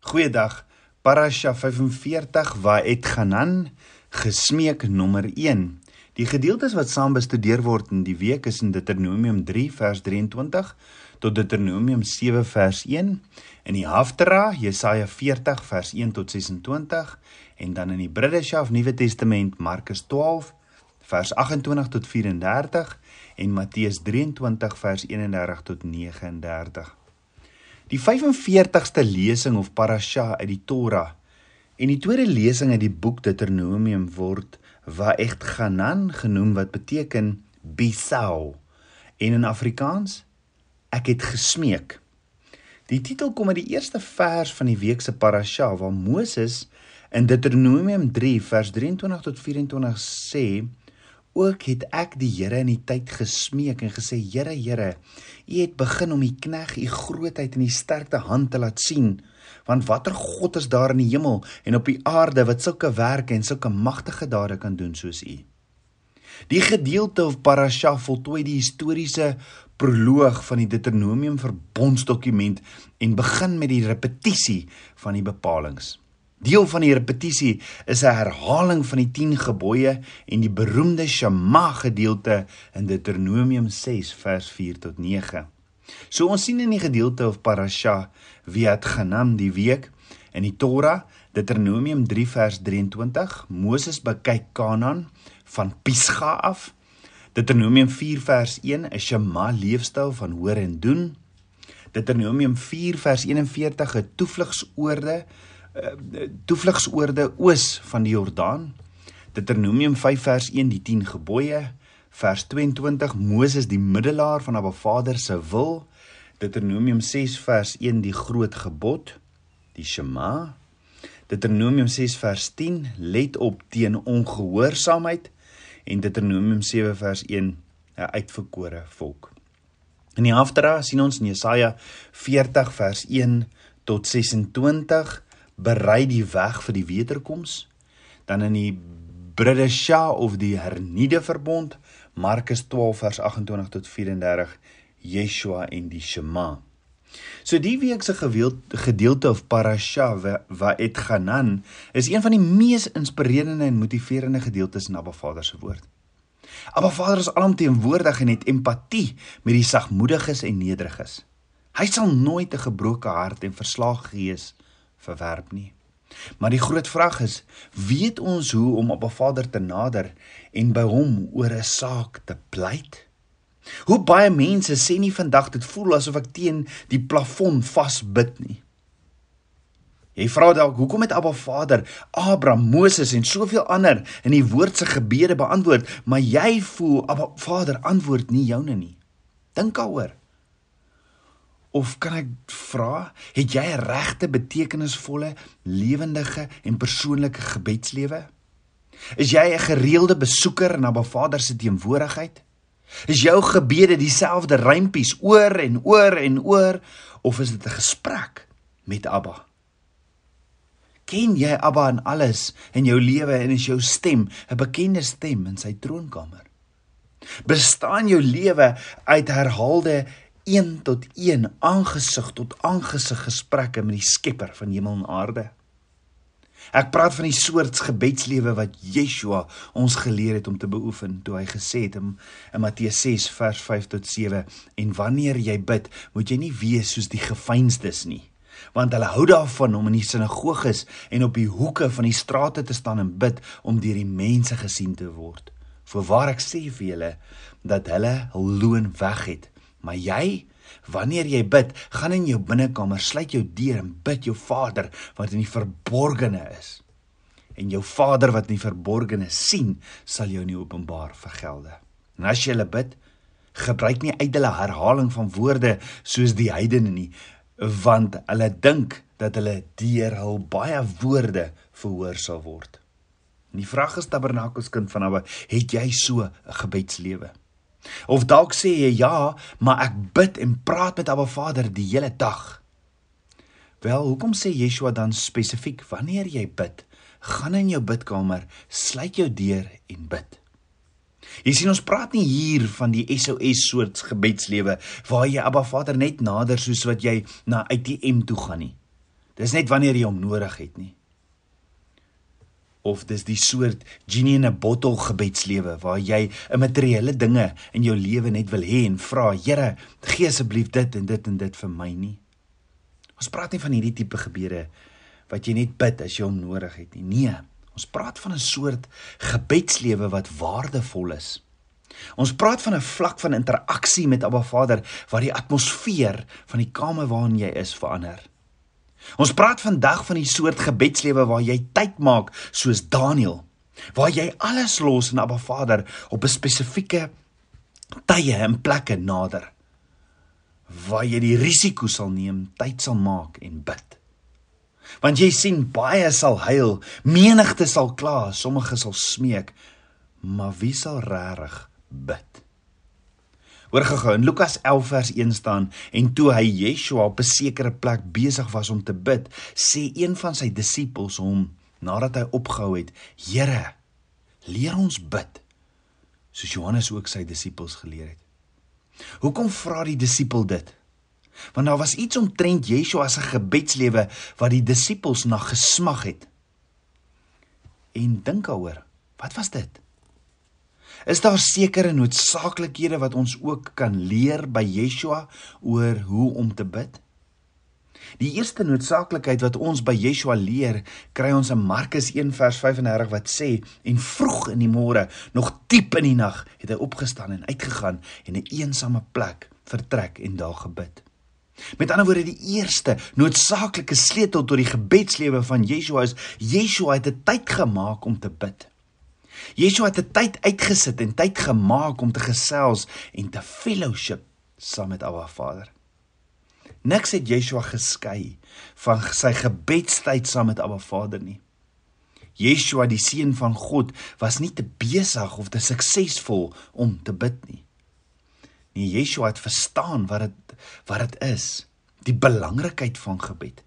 Goeiedag. Parasha 45 waar et Ganan gesmeek nommer 1. Die gedeeltes wat saam bestudeer word in die week is in Deuteronomium 3 vers 23 tot Deuteronomium 7 vers 1, in die Haftara Jesaja 40 vers 1 tot 26 en dan in die Brideshav Nuwe Testament Markus 12 vers 28 tot 34 en Matteus 23 vers 31 tot 39. Die 45ste lesing of parasha uit die Torah en die tweede lesing uit die boek Deuteronomium word Wa'et Ganan genoem wat beteken Bisau en in Afrikaans ek het gesmeek. Die titel kom uit die eerste vers van die week se parasha waar Moses in Deuteronomium 3 vers 23 tot 24 sê Ook het ek die Here in die tyd gesmeek en gesê Here Here, U het begin om U knegg U grootheid en U sterkte hand te laat sien. Want watter God is daar in die hemel en op die aarde wat sulke werke en sulke magtige dade kan doen soos U? Die gedeelte of parasha voltooi die historiese proloog van die Deuteronomium verbondsdokument en begin met die repetisie van die bepalinge. Deel van die repetisie is 'n herhaling van die 10 gebooie en die beroemde Shema gedeelte in Deuteronomium 6 vers 4 tot 9. So ons sien in die gedeelte of parasha wie het genaam die week in die Torah Deuteronomium 3 vers 23 Moses bekyk Kanaan van Pisga af. Deuteronomium 4 vers 1 is Shema leefstyl van hoor en doen. Deuteronomium 4 vers 41 'n toevlugsoorde toevlugsoorde oos van die Jordaan. Deuteronomium 5 vers 1 die 10 gebooie, vers 22 Moses die middelaar van Abba Vader se wil. Deuteronomium 6 vers 1 die groot gebod, die Shema. Deuteronomium 6 vers 10 let op teen ongehoorsaamheid en Deuteronomium 7 vers 1 'n uitverkore volk. In die Haftara sien ons in Jesaja 40 vers 1 tot 26 berei die weg vir die wederkoms. Dan in die Bridesha of die hernieude verbond, Markus 12 vers 28 tot 34, Yeshua en die Shema. So die week se gedeelte of parasha wat Ganan is een van die mees inspirerende en motiverende gedeeltes in Abba Vader se woord. Abba Vader is alomteenwoordig en het empatie met die sagmoediges en nederiges. Hy sal nooit 'n gebroke hart en verslaag gees verwerp nie. Maar die groot vraag is, weet ons hoe om op 'n Vader te nader en by hom oor 'n saak te pleit? Hoe baie mense sê nie vandag dit voel asof ek teen die plafon vasbid nie. Jy vra dalk hoekom het Abba Vader Abraham, Moses en soveel ander in die woord se gebede beantwoord, maar jy voel Abba Vader antwoord nie joune nie. Dink daaroor. Of kan ek vra, het jy 'n regte betekenisvolle, lewendige en persoonlike gebedslewe? Is jy 'n gereelde besoeker na Ba Vader se teenwoordigheid? Is jou gebede dieselfde rympies oor en oor en oor of is dit 'n gesprek met Abba? Ken jy Abba in alles in jou lewe en is jou stem 'n bekende stem in sy troonkamer? Bestaan jou lewe uit herhaalde een tot een aangesig tot aangesig gesprekke met die Skepper van hemel en aarde. Ek praat van die soort gebedslewe wat Yeshua ons geleer het om te beoefen toe hy gesê het in, in Matteus 6 vers 5 tot 7 en wanneer jy bid, moet jy nie wees soos die gefeinsdes nie, want hulle hou daarvan om in die sinagoges en op die hoeke van die strate te staan en bid om deur die mense gesien te word. Voorwaar ek sê vir julle dat hulle hul loon weg het Maar jy, wanneer jy bid, gaan in jou binnekamer, sluit jou deur en bid jou Vader wat in die verborgene is. En jou Vader wat in die verborgene sien, sal jou in openbaar vergelde. En as jy bid, gebruik nie ydelle herhaling van woorde soos die heidene nie, want hulle dink dat hulle deur hul baie woorde verhoor sal word. En die vraag is tabernakelskind van Abba, het jy so 'n gebedslewe? Of dalk sê jy ja, maar ek bid en praat met Abba Vader die hele dag. Wel, hoekom sê Yeshua dan spesifiek wanneer jy bid, gaan in jou bidkamer, sluit jou deur en bid. Jy sien ons praat nie hier van die SOS soort gebedslewe waar jy Abba Vader net nader soos wat jy na ATM toe gaan nie. Dis net wanneer jy hom nodig het nie. Of dis die soort genie in 'n bottel gebedslewe waar jy 'n materiële dinge in jou lewe net wil hê en vra, Here, gee asseblief dit en dit en dit vir my nie. Ons praat nie van hierdie tipe gebede wat jy net bid as jy hom nodig het nie. Nee, ons praat van 'n soort gebedslewe wat waardevol is. Ons praat van 'n vlak van interaksie met Abba Vader waar die atmosfeer van die kamer waarin jy is verander. Ons praat vandag van die soort gebedslewe waar jy tyd maak soos Daniël, waar jy alles los en Abba Vader op 'n spesifieke tye en plekke nader. Waar jy die risiko sal neem, tyd sal maak en bid. Want jy sien baie sal huil, menigte sal kla, sommige sal smeek, maar wie sal regtig bid. Hoor gou in Lukas 11 vers 1 staan en toe hy Yeshua op 'n sekere plek besig was om te bid, sê een van sy disippels hom nadat hy opgehou het: "Here, leer ons bid." Soos Johannes ook sy disippels geleer het. Hoekom vra die disipel dit? Want daar was iets omtrent Yeshua se gebedslewe wat die disippels na gesmag het. En dink daaroor, wat was dit? Is daar sekere noodsaaklikhede wat ons ook kan leer by Yeshua oor hoe om te bid? Die eerste noodsaaklikheid wat ons by Yeshua leer, kry ons in Markus 1 vers 35 wat sê en vroeg in die môre, nog diep in die nag, het hy opgestaan en uitgegaan en 'n een eensame plek vertrek en daar gebid. Met ander woorde, die eerste noodsaaklike sleutel tot die gebedslewe van Yeshua is Yeshua het 'n tyd gemaak om te bid. Yeshua het 'n tyd uitgesit en tyd gemaak om te gesels en te fellowship saam met Abba Vader. Niks het Yeshua geskei van sy gebedstyd saam met Abba Vader nie. Yeshua die seun van God was nie te besig of te suksesvol om te bid nie. Nee, Yeshua het verstaan wat dit wat dit is, die belangrikheid van gebed.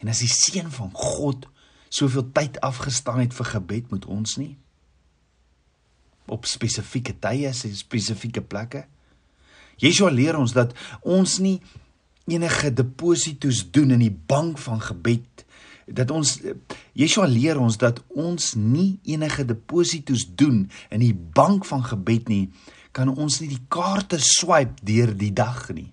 En as die seun van God soveel tyd afgestaan het vir gebed, moet ons nie op spesifieke tye, spesifieke plekke. Yeshua leer ons dat ons nie enige deposito's doen in die bank van gebed. Dat ons Yeshua leer ons dat ons nie enige deposito's doen in die bank van gebed nie kan ons nie die kaarte swipe deur die dag nie.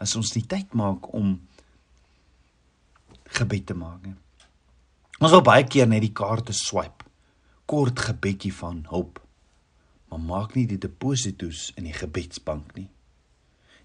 As ons nie tyd maak om gebed te maak nie ons wil baie keer net die kaarte swipe kort gebedjie van hulp maar maak nie die deposito's in die gebedsbank nie.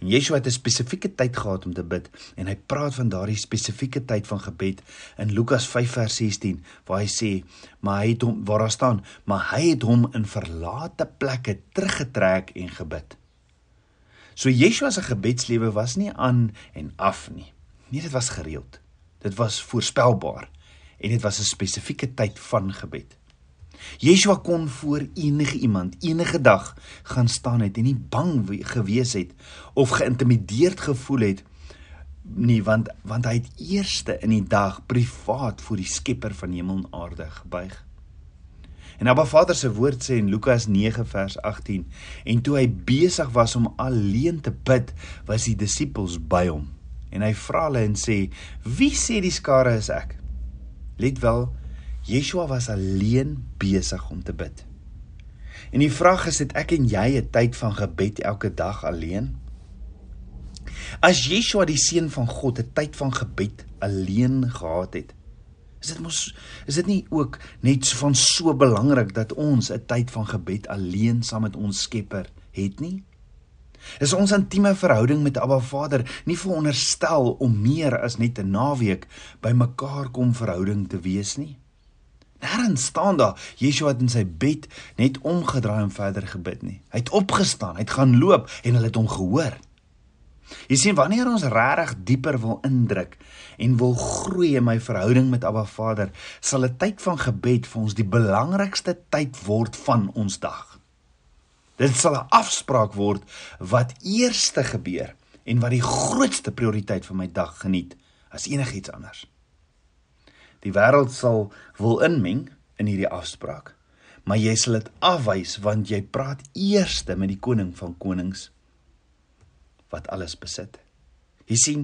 En Yeshua het 'n spesifieke tyd gehad om te bid en hy praat van daardie spesifieke tyd van gebed in Lukas 5 vers 16 waar hy sê, maar hy het hom waar daar staan, maar hy het hom in verlate plekke teruggetrek en gebid. So Yeshua se gebedslewe was nie aan en af nie. Nee, dit was gereeld. Dit was voorspelbaar en dit was 'n spesifieke tyd van gebed. Yeshua kon voor enige iemand enige dag gaan staan het en nie bang gewees het of geïntimideerd gevoel het nie want want hy het eerste in die dag privaat voor die Skepper van hemel en aarde gebuig. En Abba Vader se woord sê in Lukas 9 vers 18 en toe hy besig was om alleen te bid, was die disippels by hom. En hy vra hulle en sê: "Wie sê die skare is ek?" Let wel, Yeshua was alleen besig om te bid. En die vraag is, het ek en jy 'n tyd van gebed elke dag alleen? As Yeshua die seun van God 'n tyd van gebed alleen gehad het, is dit mos is dit nie ook net van so belangrik dat ons 'n tyd van gebed alleen saam met ons Skepper het nie? Is ons intieme verhouding met Abba Vader nie veronderstel om meer as net 'n naweek by mekaar kom verhouding te wees nie? Nêrens staan daar Yeshua het in sy bed net omgedraai en verder gebid nie. Hy het opgestaan, hy het gaan loop en hulle het hom gehoor. Jy sien wanneer ons regtig dieper wil indruk en wil groei in my verhouding met Abba Vader, sal 'n tyd van gebed vir ons die belangrikste tyd word van ons dag. Dit sal 'n afspraak word wat eerste gebeur en wat die grootste prioriteit van my dag geniet as enigiets anders. Die wêreld sal wil inmeng in hierdie afspraak. Maar jy sal dit afwys want jy praat eers met die koning van konings wat alles besit. Jy sien,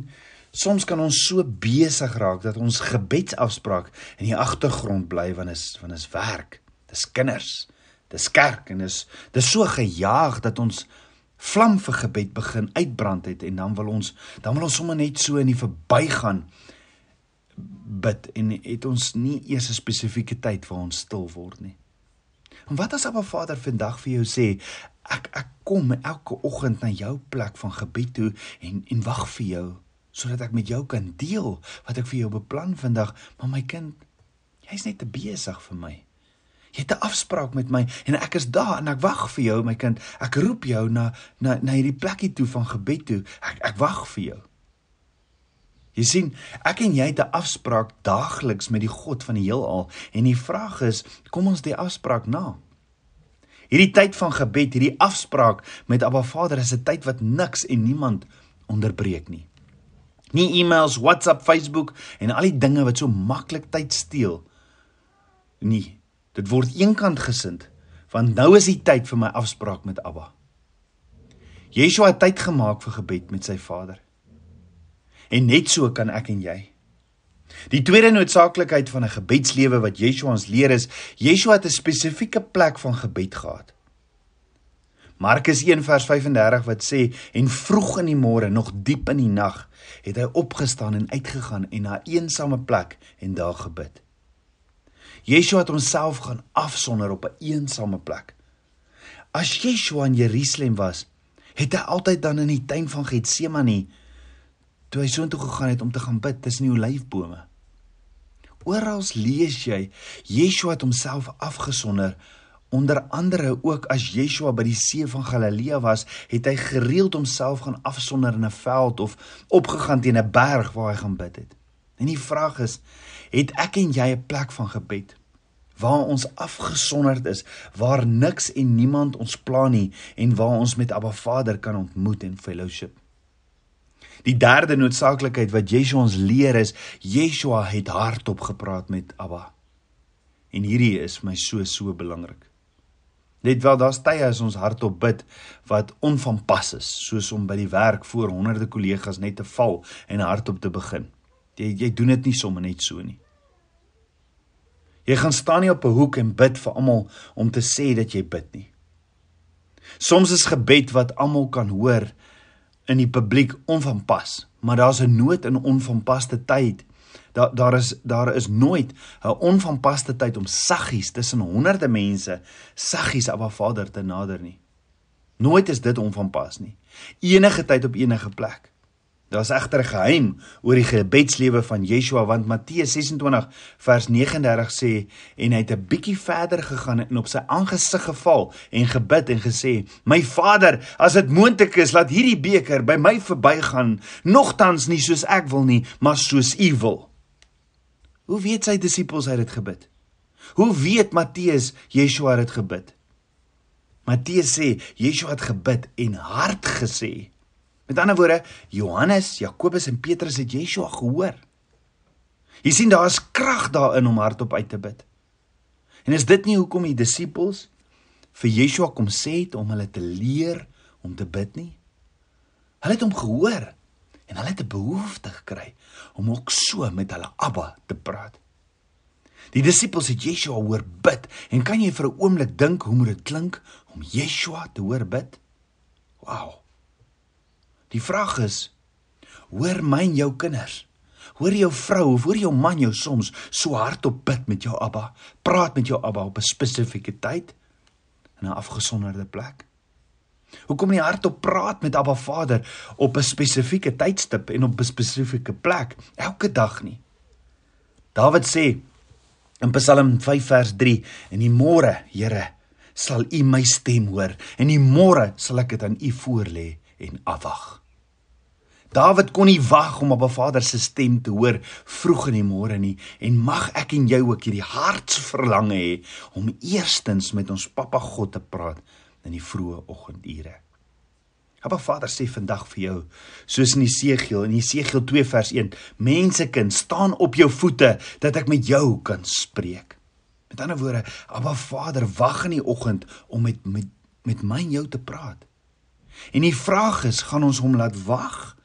Soms kan ons so besig raak dat ons gebedsafspraak in die agtergrond bly want is want is werk. Dis kinders. Dis kerk en is dis so gejaag dat ons vlam vir gebed begin uitbrand het en dan wil ons dan wil ons sommer net so in die verbygaan bid en het ons nie eers 'n spesifieke tyd waar ons stil word nie. En wat as Abba Vader vandag vir jou sê, ek ek kom elke oggend na jou plek van gebed toe en en wag vir jou sodat ek met jou kan deel wat ek vir jou beplan vandag, maar my kind, jy's net te besig vir my. Jy het 'n afspraak met my en ek is daar en ek wag vir jou, my kind. Ek roep jou na na na hierdie plekkie toe van gebed toe. Ek ek wag vir jou. Jy sien, ek en jy het 'n afspraak daagliks met die God van die heelal en die vraag is, kom ons die afspraak na? Hierdie tyd van gebed, hierdie afspraak met Abba Vader is 'n tyd wat niks en niemand onderbreek nie. Nie e-mails, WhatsApp, Facebook en al die dinge wat so maklik tyd steel nie. Dit word eenkant gesind want nou is die tyd vir my afspraak met Abba. Yeshua het tyd gemaak vir gebed met sy Vader. En net so kan ek en jy. Die tweede noodsaaklikheid van 'n gebedslewe wat Yeshua ons leer is, Yeshua het 'n spesifieke plek van gebed gehad. Markus 1 vers 35 wat sê en vroeg in die môre nog diep in die nag het hy opgestaan en uitgegaan en na 'n eensame plek en daar gebid. Yeshua het homself gaan afsonder op 'n eensame plek. As Yeshua in Jerusalem was, het hy altyd dan in die tuin van Getsemane toe hy soontoe gegaan het om te gaan bid tussen die olyfbome. Oral lees jy Yeshua het homself afgesonder Onder andere ook as Yeshua by die see van Galilea was, het hy gereeld homself gaan afsonder in 'n veld of opgegaan teen 'n berg waar hy gaan bid het. En die vraag is, het ek en jy 'n plek van gebed waar ons afgesonderd is, waar niks en niemand ons pla nie en waar ons met Abba Vader kan ontmoet en fellowship? Die derde noodsaaklikheid wat Yeshua ons leer is, Yeshua het hardop gepraat met Abba. En hierdie is my so so belangrik. Net wel daar's tye as ons hardop bid wat onvanpas is, soos om by die werk voor honderde kollegas net te val en hardop te begin. Jy jy doen dit nie sommer net so nie. Jy gaan staan nie op 'n hoek en bid vir almal om te sê dat jy bid nie. Soms is gebed wat almal kan hoor in die publiek onvanpas, maar daar's 'n nood in onvanpaste tyd Daar daar is daar is nooit 'n onvanpaste tyd om saggies tussen honderde mense saggies Abba Vader te nader nie. Nooit is dit onvanpas nie. Enige tyd op enige plek. Daar's egter 'n geheim oor die gebedslewe van Yeshua want Matteus 26 vers 39 sê en hy het 'n bietjie verder gegaan en op sy aangesig geval en gebid en gesê: "My Vader, as dit moontlik is, laat hierdie beker by my verbygaan, nogtans nie soos ek wil nie, maar soos U wil." Hoe weet sy disippels hy het dit gebid? Hoe weet Matteus Yeshua het dit gebid? Matteus sê Yeshua het gebid en hard gesê. Met ander woorde, Johannes, Jakobus en Petrus het Yeshua gehoor. Jy sien daar is krag daarin om hardop uit te bid. En is dit nie hoekom die disippels vir Yeshua kom sê het om hulle te leer om te bid nie? Hulle het hom gehoor en hulle het 'n behoefte gekry om ook so met hulle Abba te praat. Die disippels het Yeshua hoor bid en kan jy vir 'n oomblik dink hoe moet dit klink om Yeshua te hoor bid? Wow. Die vraag is hoor my en jou kinders Hoor jou vrou of hoor jou man jou soms so hard op bid met jou Abba, praat met jou Abba op 'n spesifieke tyd in 'n afgesonderde plek? Hoekom nie hardop praat met Abba Vader op 'n spesifieke tydstip en op 'n spesifieke plek elke dag nie? Dawid sê in Psalm 5 vers 3: "In die môre, Here, sal U my stem hoor, en in die môre sal ek dit aan U voorlê en afwag." Dawid kon nie wag om op 'n Vader se stem te hoor vroeg in die môre nie en mag ek en jy ook hierdie hartsverlange hê om eerstens met ons Pappa God te praat in die vroeë oggendure. Abba Vader sê vandag vir jou, soos in Jesegiel in Jesegiel 2 vers 1, mensekind, staan op jou voete dat ek met jou kan spreek. Met ander woorde, Abba Vader wag in die oggend om met met met my en jou te praat. En die vraag is, gaan ons hom laat wag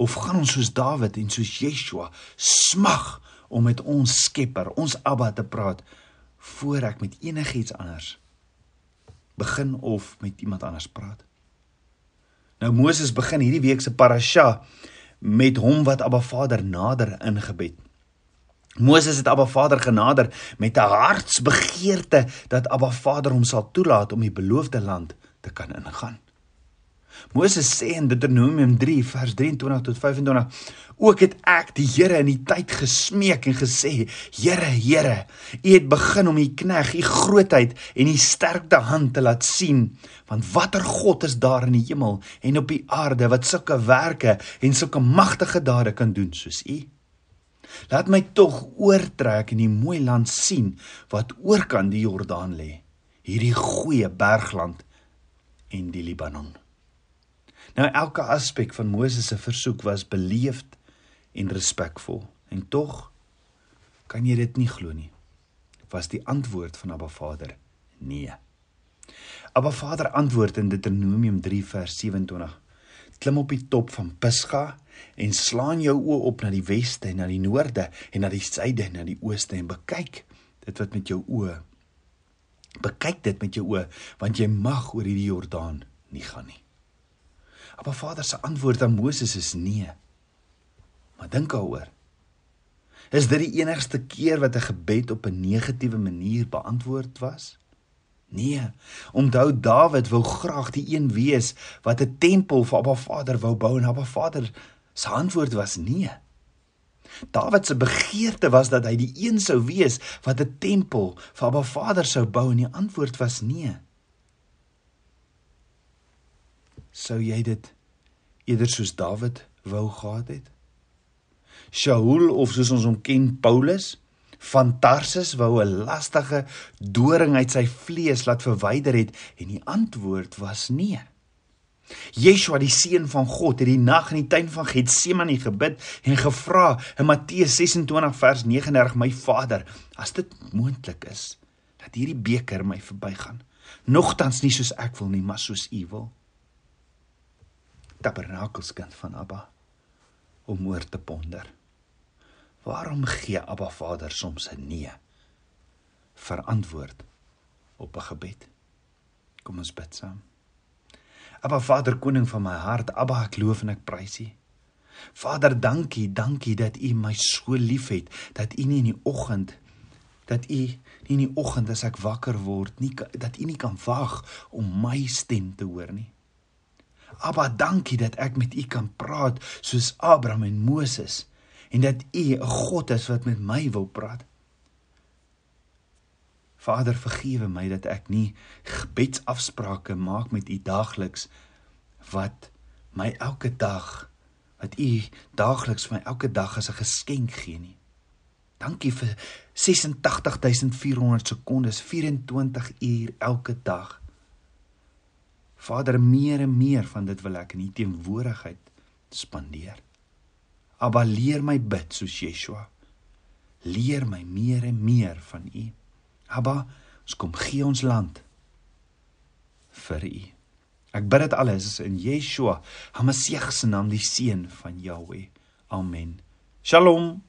Of gaan ons soos Dawid en soos Yeshua smag om met ons Skepper, ons Abba te praat voor ek met enigiets anders begin of met iemand anders praat? Nou Moses begin hierdie week se parasha met hom wat Abba Vader nader in gebed. Moses het Abba Vader genader met 'n hartsbegeerte dat Abba Vader hom sal toelaat om die beloofde land te kan ingaan. Moses sê in Deuteronomium 3 vers 23 tot 25: Ook het ek die Here in die tyd gesmeek en gesê: Here, Here, U het begin om U knegg U grootheid en U sterkte hand te laat sien, want watter God is daar in die hemel en op die aarde wat sulke werke en sulke magtige dade kan doen soos U? Laat my tog oortrek en die mooi land sien wat oorkant die Jordaan lê, hierdie goeie bergland en die Libanon. Nou elke aspek van Moses se versoek was beleefd en respekvol en tog kan jy dit nie glo nie. Was die antwoord van Abba Vader nee. Abba Vader antwoord in Deuteronomium 3 vers 27 klim op die top van Pisga en slaan jou oë op na die weste en na die noorde en na die suide en na die ooste en bekyk dit wat met jou oë bekyk dit met jou oë want jy mag oor hierdie Jordaan nie gaan nie. Maar Vader se antwoord aan Moses is nee. Maar dink daaroor. Is dit die enigste keer wat 'n gebed op 'n negatiewe manier beantwoord was? Nee. Onthou Dawid wou graag die een wees wat 'n tempel vir Abba Vader wou bou en Abba Vader se antwoord was nee. Dawid se begeerte was dat hy die een sou wees wat 'n tempel vir Abba Vader sou bou en die antwoord was nee. Sou jy dit eerder soos Dawid wou gehad het? Shaul of soos ons hom ken Paulus? van Tarsus wou 'n lastige doring uit sy vlees laat verwyder het en die antwoord was nee. Yeshua die seun van God het die nag in die tuin van Getsemane gebid en gevra in Matteus 26 vers 39 my Vader as dit moontlik is dat hierdie beker my verbygaan nogtans nie soos ek wil nie maar soos U wil Tabernakelskind van Abba om oor te ponder Waarom gee Abba Vader soms 'n nee? Verantwoord op 'n gebed. Kom ons bid saam. Abba Vader, koning van my hart, Abba, ek loof en ek prys U. Vader, dankie, dankie dat U my so liefhet, dat U nie in die oggend dat U nie in die oggend as ek wakker word, nie dat U nie kan wag om my stem te hoor nie. Abba, dankie dat ek met U kan praat soos Abraham en Moses en dat U 'n God is wat met my wil praat. Vader, vergewe my dat ek nie gebedsafsprake maak met U daagliks wat my elke dag wat U daagliks vir my elke dag as 'n geskenk gee nie. Dankie vir 86400 sekondes, 24 uur elke dag. Vader, meer en meer van dit wil ek in U teenwoordigheid spandeer. Abba leer my bid soos Yeshua. Leer my meer en meer van U. Abba, ons kom gee ons land vir U. Ek bid dit alles in Yeshua, Hamasieg se naam, die seun van Jahweh. Amen. Shalom.